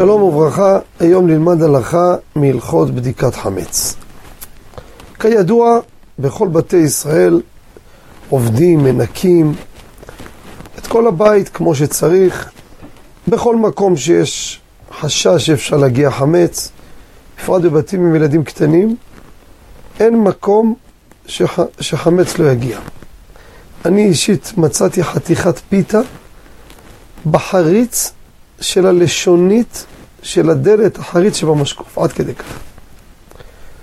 שלום וברכה, היום נלמד הלכה מהלכות בדיקת חמץ. כידוע, בכל בתי ישראל עובדים, מנקים את כל הבית כמו שצריך. בכל מקום שיש חשש שאפשר להגיע חמץ, בפרט בבתים עם ילדים קטנים, אין מקום שח... שחמץ לא יגיע. אני אישית מצאתי חתיכת פיתה בחריץ של הלשונית של הדלת, החריץ שבמשקוף, עד כדי כך.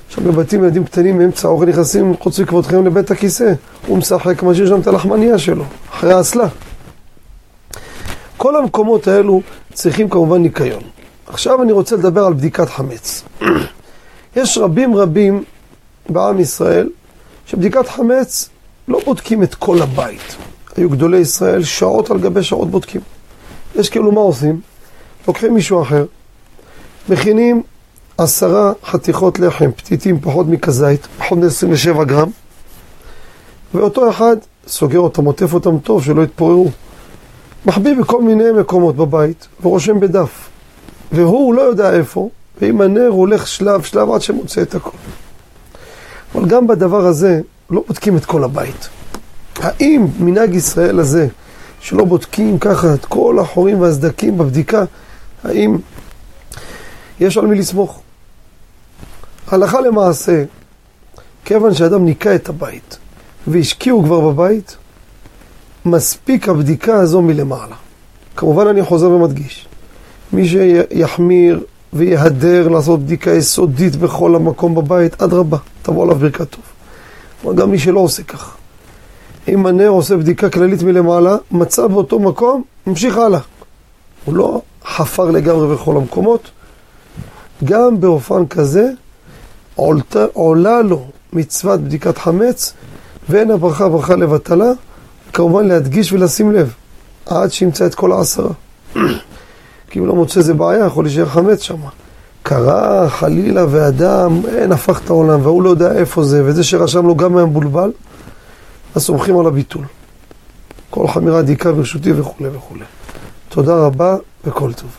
עכשיו בבתים ילדים קטנים מאמצע האוכל נכנסים חוץ מכבודכם לבית הכיסא, הוא משחק, משאיר שם את הלחמניה שלו, אחרי האסלה. כל המקומות האלו צריכים כמובן ניקיון. עכשיו אני רוצה לדבר על בדיקת חמץ. יש רבים רבים בעם ישראל שבדיקת חמץ לא בודקים את כל הבית. היו גדולי ישראל שעות על גבי שעות בודקים. יש כאילו מה עושים? לוקחים מישהו אחר, מכינים עשרה חתיכות לחם, פתיתים פחות מכזית, פחות מ-27 גרם, ואותו אחד סוגר אותם, עוטף אותם טוב, שלא יתפוררו. מחביא בכל מיני מקומות בבית, ורושם בדף. והוא לא יודע איפה, ועם הנר הוא הולך שלב שלב עד שמוצא את הכל. אבל גם בדבר הזה לא בודקים את כל הבית. האם מנהג ישראל הזה, שלא בודקים ככה את כל החורים והסדקים בבדיקה, האם יש על מי לסמוך? הלכה למעשה, כיוון שאדם ניקה את הבית והשקיעו כבר בבית, מספיק הבדיקה הזו מלמעלה. כמובן אני חוזר ומדגיש, מי שיחמיר ויהדר לעשות בדיקה יסודית בכל המקום בבית, אדרבה, תבוא עליו ברכת טוב. אבל גם מי שלא עושה כך. אם הנר עושה בדיקה כללית מלמעלה, מצא באותו מקום, ממשיך הלאה. הוא לא חפר לגמרי בכל המקומות. גם באופן כזה עולתה, עולה לו מצוות בדיקת חמץ, ואין הברכה ברכה לבטלה, כמובן להדגיש ולשים לב, עד שימצא את כל העשרה. כי אם לא מוצא איזה בעיה, יכול להישאר חמץ שם. קרה, חלילה, ואדם, אין, הפך את העולם, והוא לא יודע איפה זה, וזה שרשם לו גם היה מבולבל, אז סומכים על הביטול. כל חמירה דיקה ברשותי וכולי וכולי. תודה רבה וכל טוב.